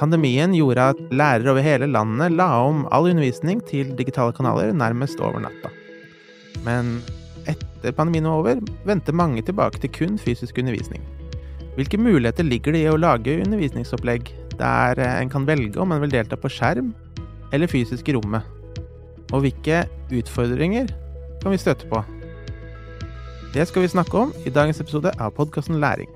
Pandemien gjorde at lærere over hele landet la om all undervisning til digitale kanaler nærmest over natta. Men etter pandemien var over, vendte mange tilbake til kun fysisk undervisning. Hvilke muligheter ligger det i å lage undervisningsopplegg der en kan velge om en vil delta på skjerm eller fysisk i rommet? Og hvilke utfordringer kan vi støte på? Det skal vi snakke om i dagens episode av podkasten Læring.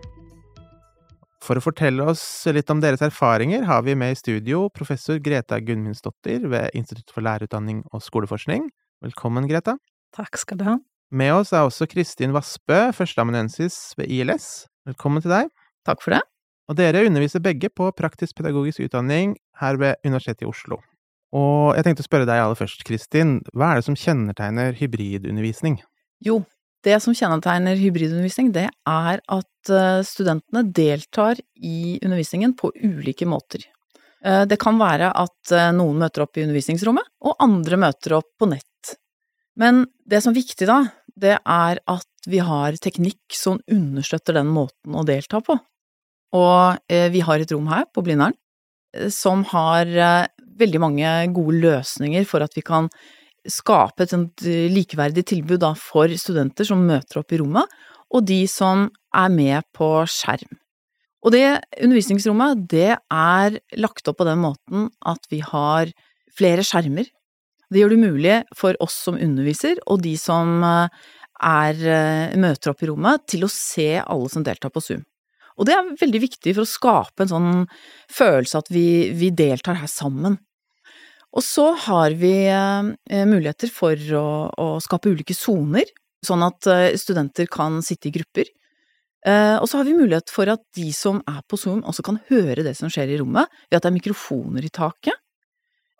For å fortelle oss litt om deres erfaringer har vi med i studio professor Greta Gunnmundsdottir ved Institutt for lærerutdanning og skoleforskning. Velkommen, Greta. Takk skal du ha. Med oss er også Kristin Vassbø, førsteamanuensis ved ILS. Velkommen til deg. Takk for det. Og dere underviser begge på praktisk pedagogisk utdanning her ved Universitetet i Oslo. Og jeg tenkte å spørre deg aller først, Kristin, hva er det som kjennetegner hybridundervisning? Jo, det som kjennetegner hybridundervisning, det er at eh, studentene deltar i undervisningen på ulike måter. Eh, det kan være at eh, noen møter opp i undervisningsrommet, og andre møter opp på nett. Men det som er viktig da, det er at vi har teknikk som understøtter den måten å delta på. Og vi har et rom her på Blindern som har veldig mange gode løsninger for at vi kan skape et sånt likeverdig tilbud da, for studenter som møter opp i rommet, og de som er med på skjerm. Og det undervisningsrommet, det er lagt opp på den måten at vi har flere skjermer det gjør det mulig for oss som underviser, og de som eh, er, eh, møter opp i rommet, til å se alle som deltar på Zoom. Og det er veldig viktig for å skape en sånn følelse at vi, vi deltar her sammen. Og så har vi eh, muligheter for å, å skape ulike soner, sånn at eh, studenter kan sitte i grupper. Eh, og så har vi mulighet for at de som er på Zoom også kan høre det som skjer i rommet, ved at det er mikrofoner i taket.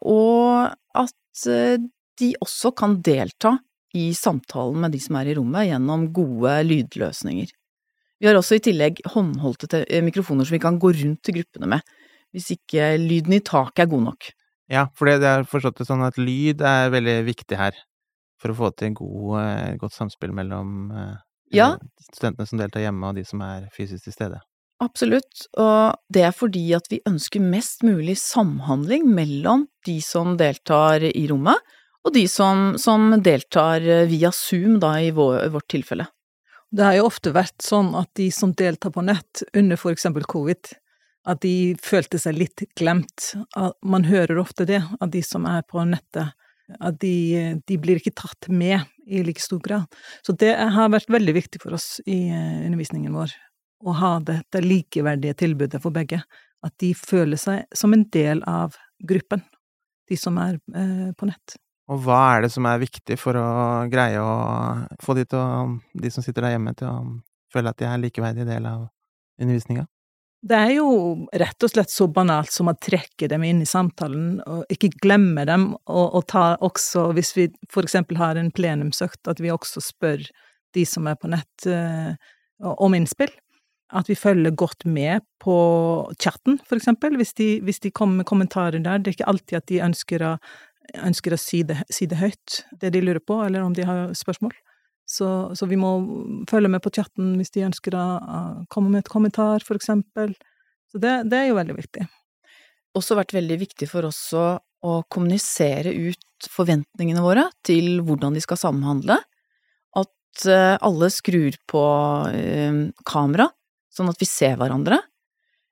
Og at Eh, de også kan delta i samtalen med de som er i rommet, gjennom gode lydløsninger. Vi har også i tillegg håndholdte eh, mikrofoner som vi kan gå rundt til gruppene med, hvis ikke lyden i taket er god nok. Ja, for det er forstått det sånn at lyd er veldig viktig her, for å få til god, eh, godt samspill mellom ja. studentene som deltar hjemme og de som er fysisk til stede. Absolutt, og det er fordi at vi ønsker mest mulig samhandling mellom de som deltar i rommet, og de som, som deltar via Zoom, da, i vår, vårt tilfelle. Det har jo ofte vært sånn at de som deltar på nett under for eksempel covid, at de følte seg litt glemt. Man hører ofte det, av de som er på nettet, at de, de blir ikke tatt med i like stor grad. Så det har vært veldig viktig for oss i eh, undervisningen vår å ha dette likeverdige tilbudet for begge. At de føler seg som en del av gruppen, de som er eh, på nett. Og hva er det som er viktig for å greie å få de, å, de som sitter der hjemme, til å føle at de er en likeverdig del av undervisninga? Det er jo rett og slett så banalt som å trekke dem inn i samtalen, og ikke glemme dem, og, og ta også, hvis vi for eksempel har en plenumsøkt, at vi også spør de som er på nett, uh, om innspill. At vi følger godt med på chatten, for eksempel, hvis de, hvis de kommer med kommentarer der. Det er ikke alltid at de ønsker å, ønsker å si, det, si, det, høyt, det de lurer på, eller om de har spørsmål. Så, så, vi må følge med på chatten hvis de ønsker å, komme med et kommentar, for eksempel. Så det, det er jo veldig viktig. Også vært veldig viktig for oss å, kommunisere ut forventningene våre til hvordan de skal samhandle. At uh, alle skrur på uh, kamera sånn at vi ser hverandre,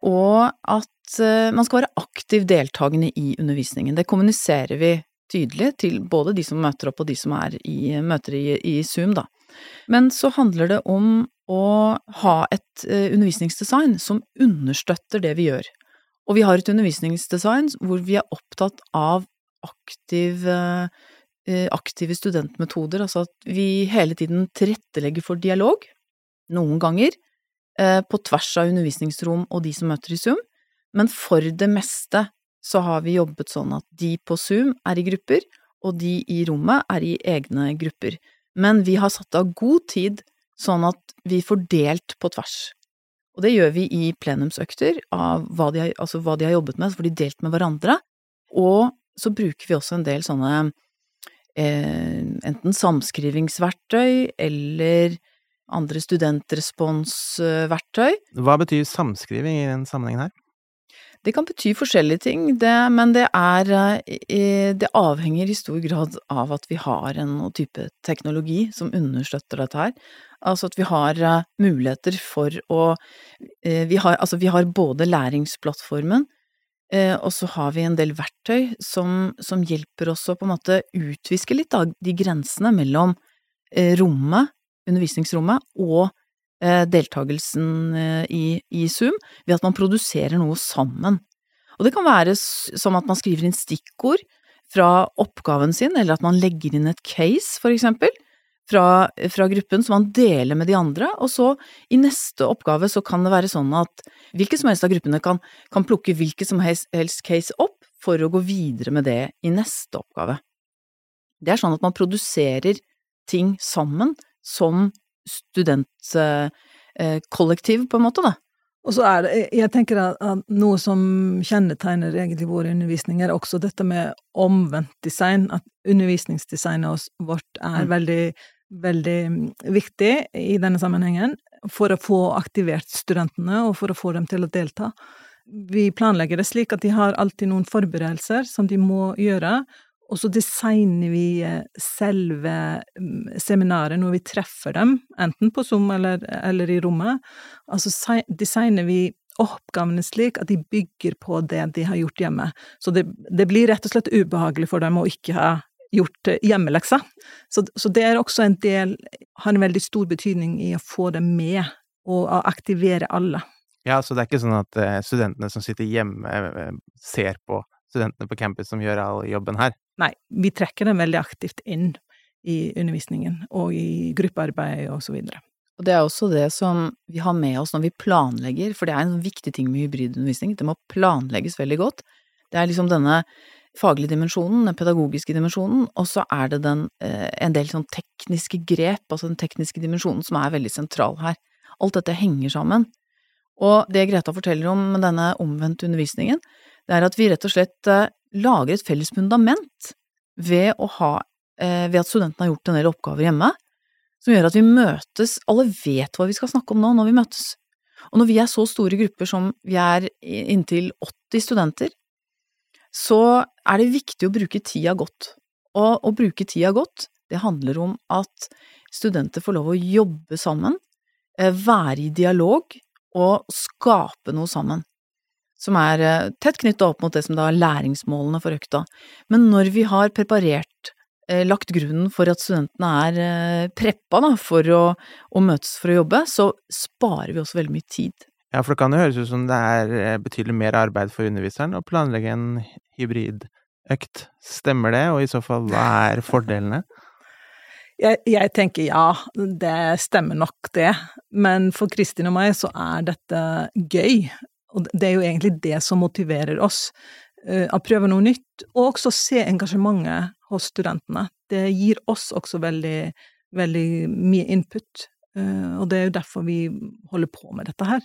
og at eh, man skal være aktiv deltakende i undervisningen. Det kommuniserer vi tydelig til både de som møter opp og de som er i, møter i, i Zoom, da. Men så handler det om å ha et eh, undervisningsdesign som understøtter det vi gjør. Og vi har et undervisningsdesign hvor vi er opptatt av aktiv, eh, aktive studentmetoder, altså at vi hele tiden tilrettelegger for dialog. Noen ganger Eh, på tvers av undervisningsrom og de som møter i Zoom, men for det meste så har vi jobbet sånn at de på Zoom er i grupper, og de i rommet er i egne grupper. Men vi har satt av god tid sånn at vi får delt på tvers. Og det gjør vi i plenumsøkter av hva de har, altså hva de har jobbet med, så får de delt med hverandre. Og så bruker vi også en del sånne eh, enten samskrivingsverktøy eller andre studentresponsverktøy. Hva betyr samskriving i den sammenhengen her? Det kan bety forskjellige ting, det, men det er Det avhenger i stor grad av at vi har en type teknologi som understøtter dette her. Altså at vi har muligheter for å vi har, altså vi har både læringsplattformen, og så har vi en del verktøy som, som hjelper oss å på en måte utviske litt av de grensene mellom rommet, undervisningsrommet, og Eh, deltakelsen eh, i, i Zoom ved at man produserer noe sammen. Og det kan være som at man skriver inn stikkord fra oppgaven sin, eller at man legger inn et case, for eksempel, fra, fra, gruppen som man deler med de andre, og så i neste oppgave så kan det være sånn at hvilke som helst av gruppene kan, kan plukke hvilket som helst case opp for å gå videre med det i neste oppgave. Det er sånn at man produserer ting sammen som studentkollektiv, på en måte, da. Og så er det, jeg tenker at, noe som kjennetegner egentlig vår undervisning, er også dette med omvendt design, at undervisningsdesignet vårt er mm. veldig, veldig viktig i denne sammenhengen for å få aktivert studentene, og for å få dem til å delta. Vi planlegger det slik at de har alltid noen forberedelser som de må gjøre, og så designer vi eh, selve mm, seminaret når vi treffer dem, enten på Zoom eller, eller i rommet. Altså designer vi oppgavene slik at de bygger på det de har gjort hjemme. Så det, det blir rett og slett ubehagelig for dem å ikke ha gjort eh, hjemmeleksa. Så, så, det er også en del Har en veldig stor betydning i å få dem med, og aktivere alle. Ja, så det er ikke sånn at eh, studentene som sitter hjemme, ser på studentene på campus som gjør all jobben her? Nei, vi trekker dem veldig aktivt inn i undervisningen og i gruppearbeid og så videre. Og det er også det som vi har med oss når vi planlegger, for det er en viktig ting med hybridundervisning, det må planlegges veldig godt. Det er liksom denne faglige dimensjonen, den pedagogiske dimensjonen, og så er det den, eh, en del sånn tekniske grep, altså den tekniske dimensjonen, som er veldig sentral her. Alt dette henger sammen. Og det Greta forteller om denne omvendte undervisningen, det er at vi rett og slett eh, lager et felles fundament ved, ha, eh, ved at studentene har gjort en del oppgaver hjemme, som gjør at vi møtes, alle vet hva vi skal snakke om nå når vi møtes. Og når vi er så store grupper som vi er inntil 80 studenter, så er det viktig å bruke tida godt. Og å bruke tida godt, det handler om at studenter får lov å jobbe sammen, eh, være i dialog og skape noe sammen som er eh, tett knytta opp mot det som da er læringsmålene for økta. Men når vi har preparert, eh, lagt grunnen for at studentene er eh, preppa da, for å, å, møtes for å jobbe, så sparer vi også veldig mye tid. Ja, for det kan jo høres ut som det er betydelig mer arbeid for underviseren å planlegge en hybridøkt. Stemmer det, og i så fall, hva er fordelene? Jeg, jeg, tenker ja, det stemmer nok det, men for Kristin og meg så er dette gøy. Og det er jo egentlig det som motiverer oss. Uh, å prøve noe nytt, og også se engasjementet hos studentene. Det gir oss også veldig, veldig mye input, uh, og det er jo derfor vi holder på med dette her.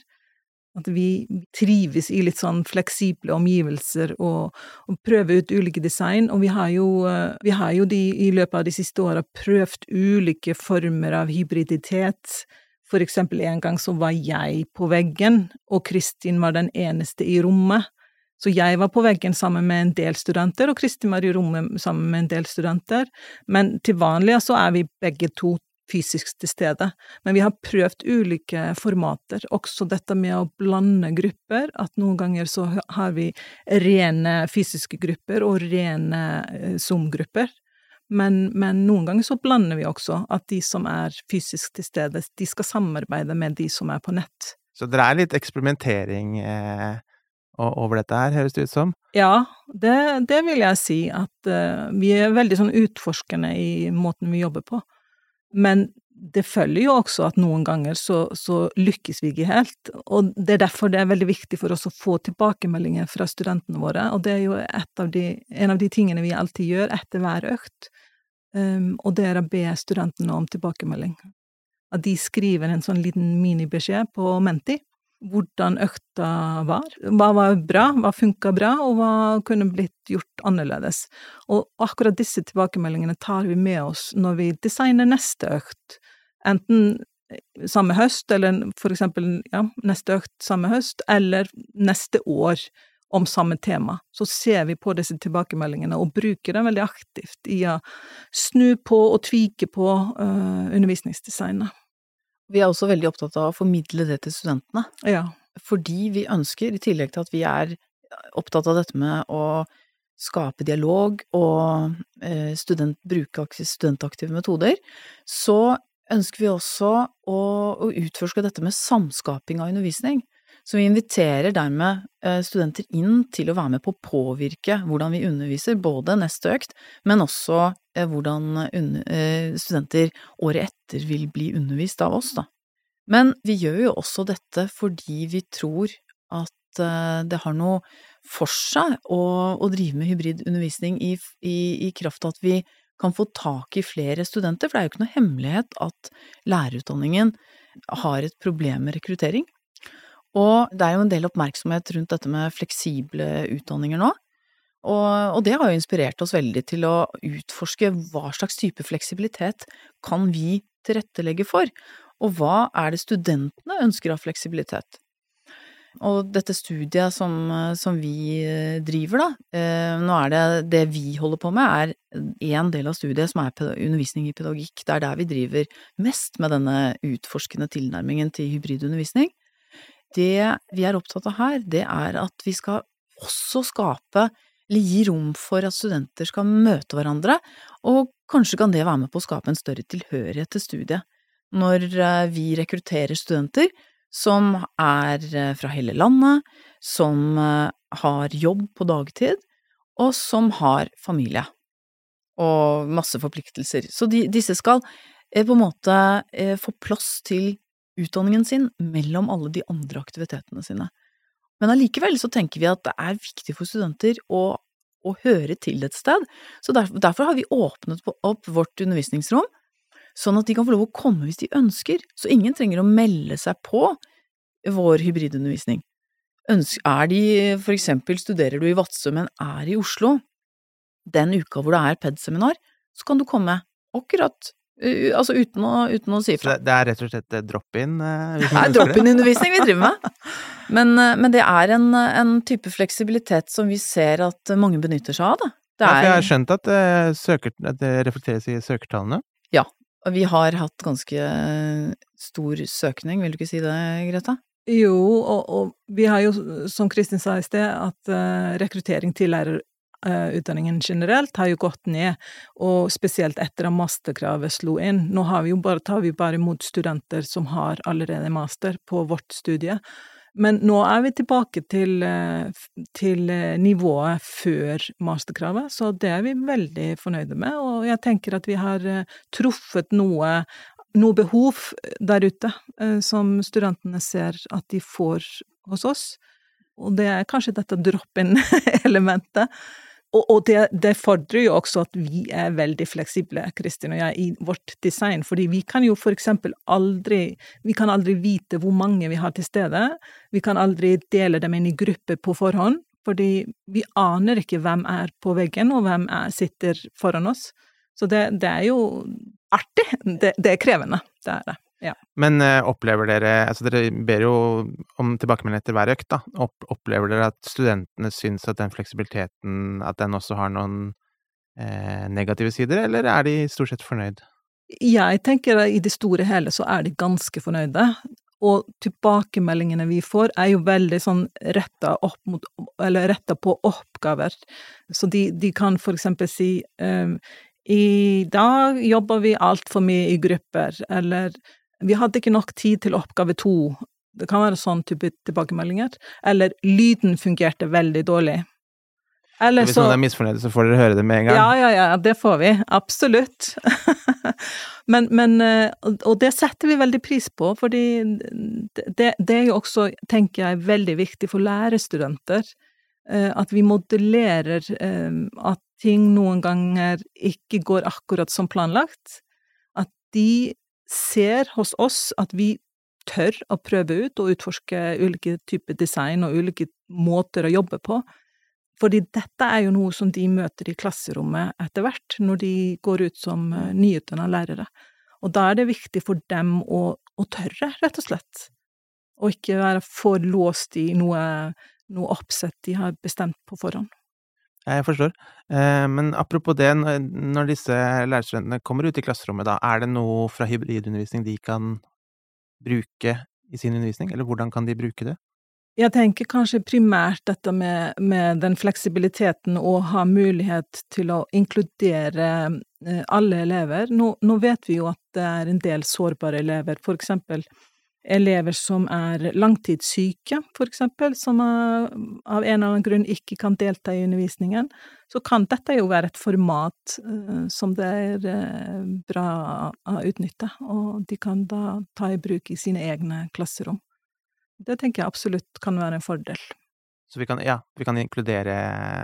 At vi trives i litt sånn fleksible omgivelser og, og prøver ut ulike design. Og vi har jo, uh, vi har jo de, i løpet av de siste åra prøvd ulike former av hybriditet for eksempel en gang så var jeg på veggen, og Kristin var den eneste i rommet. Så jeg var på veggen sammen med en del studenter, og Kristin var i rommet sammen med en del studenter. Men til vanlig så er vi begge to fysisk til stede. Men vi har prøvd ulike formater, også dette med å blande grupper, at noen ganger så har vi rene fysiske grupper og rene eh, Zoom-grupper. Men, men, noen ganger så blander vi også at de som er fysisk til stede, de skal samarbeide med de som er på nett. Så det er litt eksperimentering eh, over dette her, høres det ut som? Ja, det, det vil jeg si. At eh, vi er veldig sånn utforskende i måten vi jobber på. Men det følger jo også at noen ganger så, så, lykkes vi ikke helt, og det er derfor det er veldig viktig for oss å få tilbakemeldinger fra studentene våre, og det er jo av de, en av de tingene vi alltid gjør etter hver økt, um, og det er å be studentene om tilbakemelding. At de skriver en sånn liten minibeskjed på Menti, hvordan økta var, hva var bra, hva funka bra, og hva kunne blitt gjort annerledes. Og akkurat disse tilbakemeldingene tar vi med oss når vi designer neste økt, enten samme høst, eller for eksempel ja, neste økt samme høst, eller neste år. om samme tema, så ser vi på disse tilbakemeldingene og bruker dem veldig aktivt i å snu på og tvike på uh, undervisningsdesignet. Vi er også veldig opptatt av å formidle det til studentene. Ja. Fordi vi ønsker, i tillegg til at vi er opptatt av dette med å skape dialog og eh, student, bruke studentaktive metoder, så ønsker vi også å, å utforske dette med samskaping av undervisning. Så vi inviterer dermed eh, studenter inn til å være med på å påvirke hvordan vi underviser, både neste økt, men også eh, hvordan eh, studenter året etter vil bli undervist av oss, da. Men vi gjør jo også dette fordi vi tror at det har noe for seg å, å drive med hybridundervisning i, i, i kraft av at vi kan få tak i flere studenter, for det er jo ikke noe hemmelighet at lærerutdanningen har et problem med rekruttering. Og det er jo en del oppmerksomhet rundt dette med fleksible utdanninger nå. Og, og, det har jo inspirert oss veldig til å utforske hva slags type fleksibilitet kan vi tilrettelegge for, og hva er det studentene ønsker av fleksibilitet. Og dette studiet som, som vi eh, driver, da, eh, nå er det det vi holder på med, er én del av studiet som er undervisning i pedagogikk. Det er der vi driver mest med denne utforskende tilnærmingen til hybridundervisning. Det vi er opptatt av her, det er at vi skal også skape, eller gi rom for at studenter skal møte hverandre, og kanskje kan det være med på å skape en større tilhørighet til studiet. Når eh, vi rekrutterer studenter som er eh, fra hele landet, som eh, har jobb på dagtid, og som har familie og masse forpliktelser. Så de, disse skal på en måte få plass til utdanningen sin mellom alle de andre aktivitetene sine. Men allikevel så tenker vi at det er viktig for studenter å, å høre til et sted, så derfor, derfor har vi åpnet opp vårt undervisningsrom, sånn at de kan få lov å komme hvis de ønsker, så ingen trenger å melde seg på vår hybridundervisning. Er de, for eksempel studerer du i Vadsø, men er i Oslo, den uka hvor det er PED-seminar, så kan du komme akkurat Altså uten å, uten å si ifra. Så det er rett og slett drop-in? Uh, det er drop-in-undervisning vi driver med. Men, eh, men det er en, en, type fleksibilitet som vi ser at mange benytter seg av, da. Det er, ja, jeg har skjønt at det, søker, at det reflekteres i søkertallene? Ja, og vi har hatt ganske stor søkning, vil du ikke si det, Greta? Jo, og, og vi har jo, som Kristin sa i sted, at uh, rekruttering til lærer, Eh, utdanningen generelt har jo gått ned, og spesielt etter at masterkravet slo inn. Nå vi bare, tar vi bare imot studenter som har allerede master på vårt studie. Men nå er vi tilbake til, eh, til eh, nivået før masterkravet, så det er vi veldig fornøyde med. Og jeg tenker at vi har truffet noe, noe behov der ute som studentene ser at de får hos oss. Og det er kanskje dette drop-in-elementet og, og det, det, fordrer jo også at vi er veldig fleksible, Kristin og jeg, i vårt design, fordi vi kan jo for eksempel aldri Vi kan aldri vite hvor mange vi har til stede, vi kan aldri dele dem inn i grupper på forhånd, fordi vi aner ikke hvem er på veggen, og hvem er, sitter foran oss. Så det, det er jo artig, det, det er krevende, det er det. Ja. Men uh, opplever dere Altså dere ber jo om tilbakemelding etter hver økt, da. Opp, opplever dere at studentene syns at den fleksibiliteten, at den også har noen eh, negative sider, eller er de stort sett fornøyd? Jeg tenker at i det store hele så er de ganske fornøyde. Og tilbakemeldingene vi får, er jo veldig sånn retta opp mot Eller retta på oppgaver. Så de, de kan for eksempel si um, i dag jobber vi altfor mye i grupper, eller vi hadde ikke nok tid til oppgave to. Det kan være sånn type tilbakemeldinger. Eller lyden fungerte veldig dårlig. Eller Hvis noen er misfornøyde, så får dere høre det med en gang? Ja, ja, ja, det får vi. Absolutt. men, men, eh, Og det setter vi veldig pris på, fordi det, det er jo også, tenker jeg, veldig viktig for lærerstudenter. Eh, at vi modellerer eh, at ting noen ganger ikke går akkurat som planlagt. At de ser hos oss at vi tør å prøve ut og utforske ulike typer design og ulike måter å jobbe på. Fordi dette er jo noe som de møter i klasserommet etter hvert, når de går ut som eh, nyutdanna lærere. Og da er det viktig for dem å, å tørre, rett og slett. Og ikke være for låst i noe noe oppsett de har bestemt på forhånd. Jeg forstår. Eh, men apropos det, når disse lærerstudentene kommer ut i klasserommet, da, er det noe fra hybridundervisning de kan bruke i sin undervisning, eller hvordan kan de bruke det? Jeg tenker kanskje primært dette med, med den fleksibiliteten å ha mulighet til å inkludere eh, alle elever. Nå, nå, vet vi jo at det er en del sårbare elever, for eksempel elever som er langtidssyke, for eksempel, som av en eller annen grunn ikke kan delta i undervisningen. Så kan dette jo være et format uh, som det er uh, bra å utnytte, og de kan da ta i bruk i sine egne klasserom. Det tenker jeg absolutt kan være en fordel. Så vi kan, ja, vi kan inkludere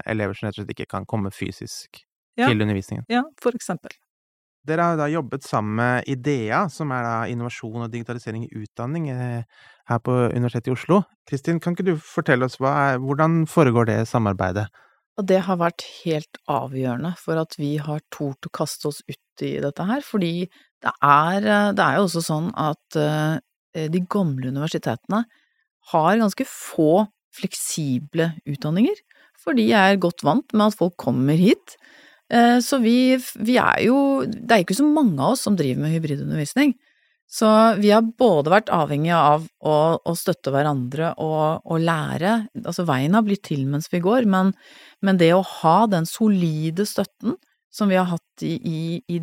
elever som rett og slett ikke kan komme fysisk ja. til undervisningen? Ja, for eksempel. Dere har da jobbet sammen med IDEA, som er da innovasjon og digitalisering i utdanning eh, her på Universitetet i Oslo. Kristin, kan ikke du fortelle oss er, hvordan foregår det samarbeidet? Og det har vært helt avgjørende for at vi har tort å kaste oss ut i dette her, fordi det er, det er jo også sånn at uh, de gamle universitetene har ganske få fleksible utdanninger, for de er godt vant med at folk kommer hit. Eh, så vi, vi, er jo Det er ikke så mange av oss som driver med hybridundervisning. Så vi har både vært avhengige av å, å støtte hverandre og, og, lære, altså veien har blitt til mens vi går, men, men, det å ha den solide støtten som vi har hatt i, i, i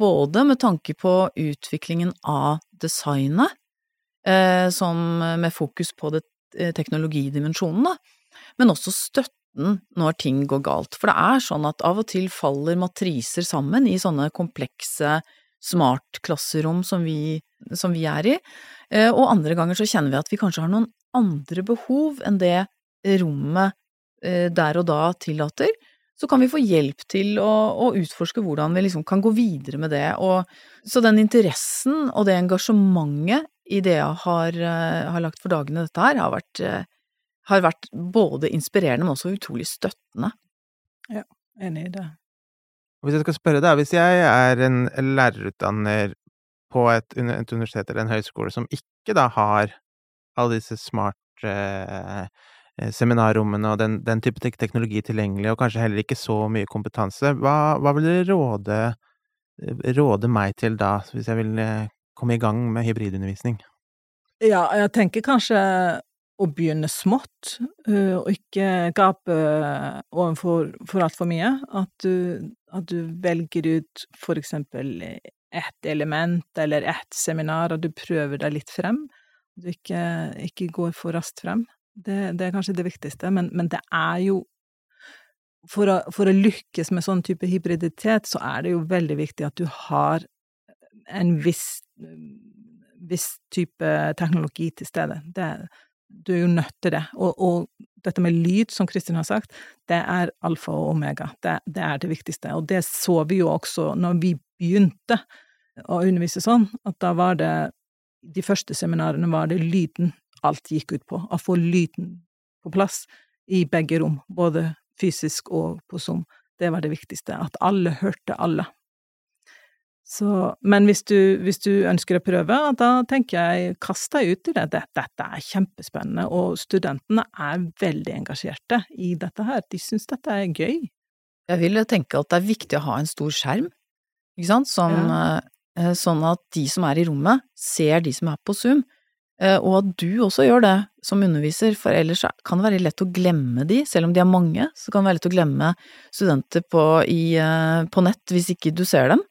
både med tanke på utviklingen av designet, eh, som med fokus på det, eh, teknologidimensjonen, da, men også støtten når ting går galt. For det er sånn at av og til faller matriser sammen i sånne komplekse smartklasserom som som vi er i, eh, og andre ganger så kjenner vi at vi kanskje har noen andre behov enn det rommet eh, der og da tillater så kan vi få hjelp til å, å utforske hvordan vi liksom kan gå videre med det. Og, så den interessen og det engasjementet IDEA har, uh, har lagt for dagene dette her, har vært, har vært, både inspirerende, men også utrolig støttende. Ja, enig i det. Hvis jeg skal spørre deg, hvis jeg er en lærerutdanner på et, et universitet eller en høyskole som ikke da har alle disse smart Eh, seminarrommene og den, den, type teknologi tilgjengelig, og kanskje heller ikke så mye kompetanse. Hva, hva vil dere råde, råde, meg til da, hvis jeg vil eh, komme i gang med hybridundervisning? Ja, jeg tenker kanskje å begynne smått, og ikke gape overfor for altfor mye. At du, at du velger ut for eksempel ett element eller ett seminar, og du prøver deg litt frem. Du ikke, ikke går for raskt frem. Det, det, er kanskje det viktigste, men, men det er jo for å, for å, lykkes med sånn type hybriditet, så er det jo veldig viktig at du har en viss, viss type teknologi til stede. Det, du er jo nødt til det. Og, og, dette med lyd, som Kristin har sagt, det er alfa og omega. Det, det, er det viktigste. Og det så vi jo også når vi begynte å undervise sånn, at da var det De første seminarene var det lyden alt gikk ut på, å få lyden på plass i begge rom, både fysisk og på Zoom. Det var det viktigste, at alle hørte alle. Så, men hvis du, hvis du ønsker å prøve, da tenker jeg kast deg ut i det. Dette er kjempespennende, og studentene er veldig engasjerte i dette her. De syns dette er gøy. Jeg vil tenke at det er viktig å ha en stor skjerm, ikke sant, som, ja. Eh, sånn at de som er i rommet, ser de som er på Zoom. Eh, og at du også gjør det som underviser, for ellers kan det være lett å glemme de, selv om de er mange, så kan det være lett å glemme studenter på, i, eh, på nett hvis ikke du ser dem.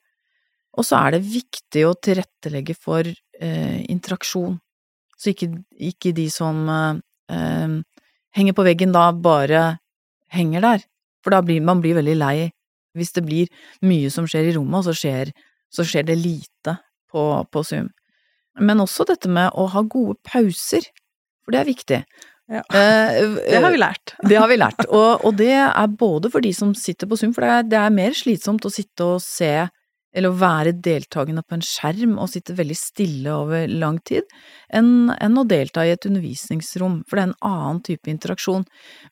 Og så er det viktig å tilrettelegge for eh, interaksjon, så ikke, ikke de som eh, eh, henger på veggen da bare henger der, for da blir man blir veldig lei hvis det blir mye som skjer i rommet, og så skjer, så skjer det lite på, på Zoom. Men også dette med å ha gode pauser, for det er viktig. Ja, eh, det har vi lært. Det har vi lært, og, og, det er både for de som sitter på Zoom, for det er, det er, mer slitsomt å sitte og se eller å være deltakende på en skjerm og sitte veldig stille over lang tid, enn, enn å delta i et undervisningsrom, for det er en annen type interaksjon.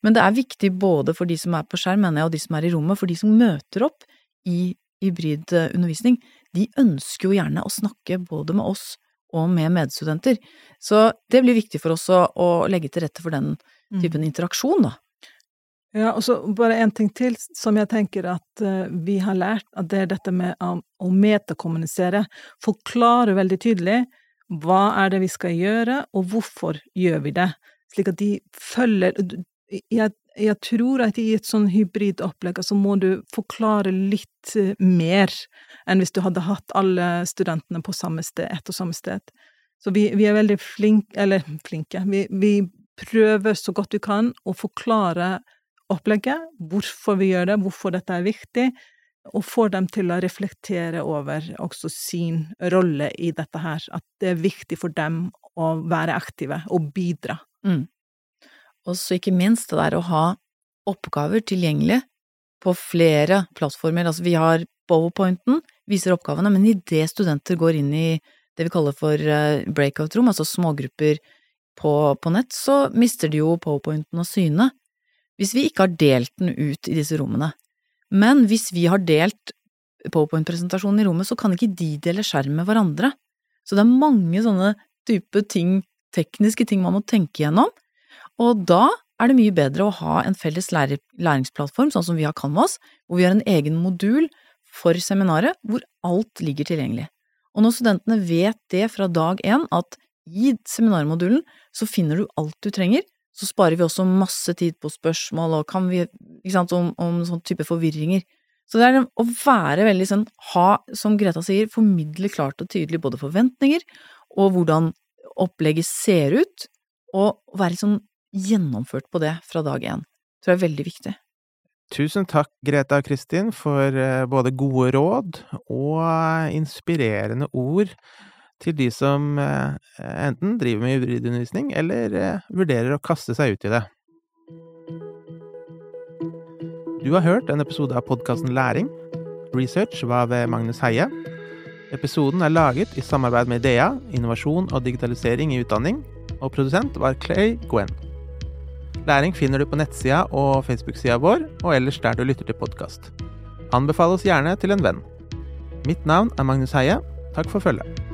Men det er viktig både for de som er på skjerm, mener jeg, og de som er i rommet, for de som møter opp i hybridundervisning, de ønsker jo gjerne å snakke både med oss og med medstudenter. Så det blir viktig for oss å, å legge til rette for den typen interaksjon, da. Ja, og så bare en ting til som jeg tenker at uh, vi har lært, at det er dette med um, å metakommunisere. Forklare veldig tydelig hva er det vi skal gjøre, og hvorfor gjør vi det, slik at de følger Jeg, jeg tror at i et sånn hybridopplegg så må du forklare litt uh, mer enn hvis du hadde hatt alle studentene på samme sted, ett og samme sted. Så vi, vi er veldig flinke, eller flinke, vi, vi prøver så godt vi kan å forklare opplegget, hvorfor vi gjør det, hvorfor dette er viktig, og får dem til å reflektere over også sin rolle i dette her, at det er viktig for dem å være aktive og bidra. Mm. Og så ikke minst det der å ha oppgaver tilgjengelig på flere plattformer. Altså vi har powerpointen, viser oppgavene, men idet studenter går inn i det vi kaller for eh, breakout-rom, altså smågrupper på, på nett, så mister de jo powerpointen og syne hvis vi ikke har delt den ut i disse rommene. Men hvis vi har delt PowerPoint-presentasjonen i rommet, så kan ikke de dele skjerm med hverandre. Så det er mange sånne type ting, tekniske ting man må tenke gjennom, og da er det mye bedre å ha en felles læringsplattform, sånn som vi har Canvas, hvor vi har en egen modul for seminaret hvor alt ligger tilgjengelig. Og når studentene vet det fra dag én, at i seminarmodulen så finner du alt du trenger, så sparer vi også masse tid på spørsmål og kan vi, ikke sant, om, om sånn type forvirringer. Så det er å være veldig sånn, ha, som Greta sier, formidle klart og tydelig både forventninger og hvordan opplegget ser ut, og være sånn gjennomført på det fra dag én. Tror jeg er veldig viktig. Tusen takk, Greta og Kristin, for eh, både gode råd og inspirerende ord til de som eh, enten driver med hybridundervisning, eller eh, vurderer å kaste seg ut i det. Du har hørt en episode av podkasten Læring. Research var ved Magnus Heie. Episoden er laget i samarbeid med Idea, innovasjon og digitalisering i utdanning, og produsent var Clay Gwen. Læring finner du på nettsida og Facebook-sida vår, og ellers der du lytter til podkast. Anbefal oss gjerne til en venn. Mitt navn er Magnus Heie. Takk for følget.